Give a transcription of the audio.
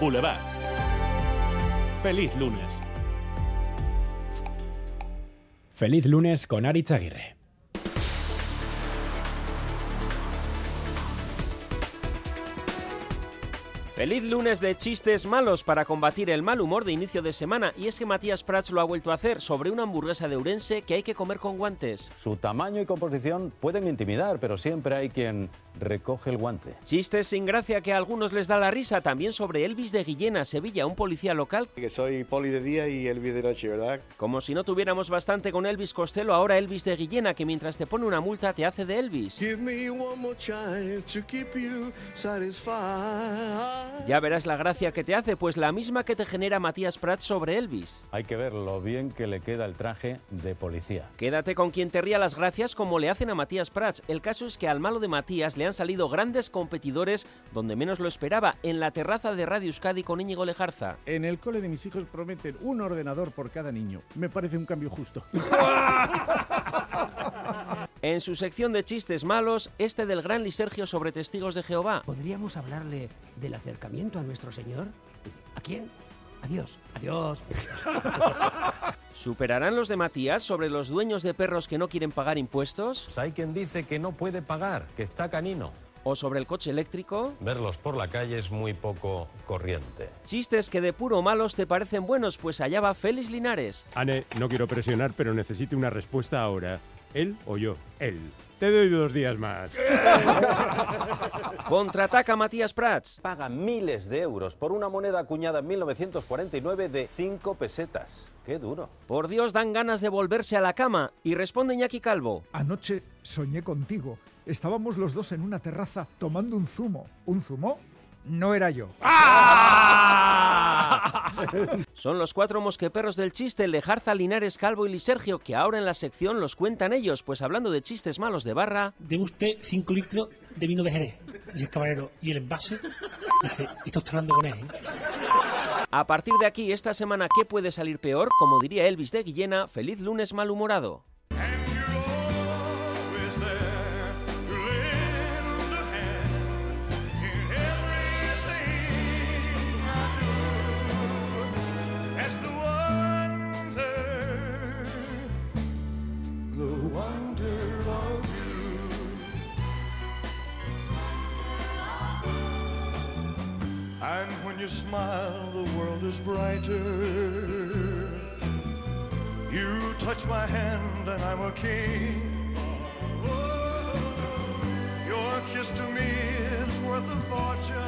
Boulevard. Feliz lunes. Feliz lunes con Aritz Aguirre. Feliz lunes de chistes malos para combatir el mal humor de inicio de semana. Y es que Matías Prats lo ha vuelto a hacer sobre una hamburguesa de Urense que hay que comer con guantes. Su tamaño y composición pueden intimidar, pero siempre hay quien recoge el guante. Chistes sin gracia que a algunos les da la risa. También sobre Elvis de Guillena, Sevilla, un policía local. Que soy poli de día y Elvis de noche, ¿verdad? Como si no tuviéramos bastante con Elvis Costello, ahora Elvis de Guillena, que mientras te pone una multa te hace de Elvis. Give me one more chance to keep you satisfied. Ya verás la gracia que te hace, pues la misma que te genera Matías Prats sobre Elvis. Hay que ver lo bien que le queda el traje de policía. Quédate con quien te ría las gracias como le hacen a Matías Prats. El caso es que al malo de Matías le han salido grandes competidores donde menos lo esperaba, en la terraza de Radio Euskadi con Íñigo Lejarza. En el cole de mis hijos prometen un ordenador por cada niño. Me parece un cambio justo. En su sección de chistes malos, este del gran Lisergio sobre testigos de Jehová. ¿Podríamos hablarle del acercamiento a nuestro Señor? ¿A quién? Adiós, adiós. ¿Superarán los de Matías sobre los dueños de perros que no quieren pagar impuestos? Pues hay quien dice que no puede pagar, que está canino. ¿O sobre el coche eléctrico? Verlos por la calle es muy poco corriente. Chistes que de puro malos te parecen buenos, pues allá va Félix Linares. Anne, no quiero presionar, pero necesito una respuesta ahora. ¿Él o yo? Él. Te doy dos días más. Contraataca Matías Prats. Paga miles de euros por una moneda acuñada en 1949 de 5 pesetas. Qué duro. Por Dios, dan ganas de volverse a la cama. Y responde Iñaki Calvo. Anoche soñé contigo. Estábamos los dos en una terraza tomando un zumo. ¿Un zumo? No era yo. Son los cuatro mosqueperros del chiste, Lejarza, Linares, Calvo y Lisergio, que ahora en la sección los cuentan ellos, pues hablando de chistes malos de barra... De usted 5 litros de vino de Jerez. Y el caballero, ¿y el envase? Dice, está usted hablando con él. ¿eh? A partir de aquí, esta semana, ¿qué puede salir peor? Como diría Elvis de Guillena, feliz lunes malhumorado. And when you smile, the world is brighter. You touch my hand, and I'm a king. Your kiss to me is worth a fortune.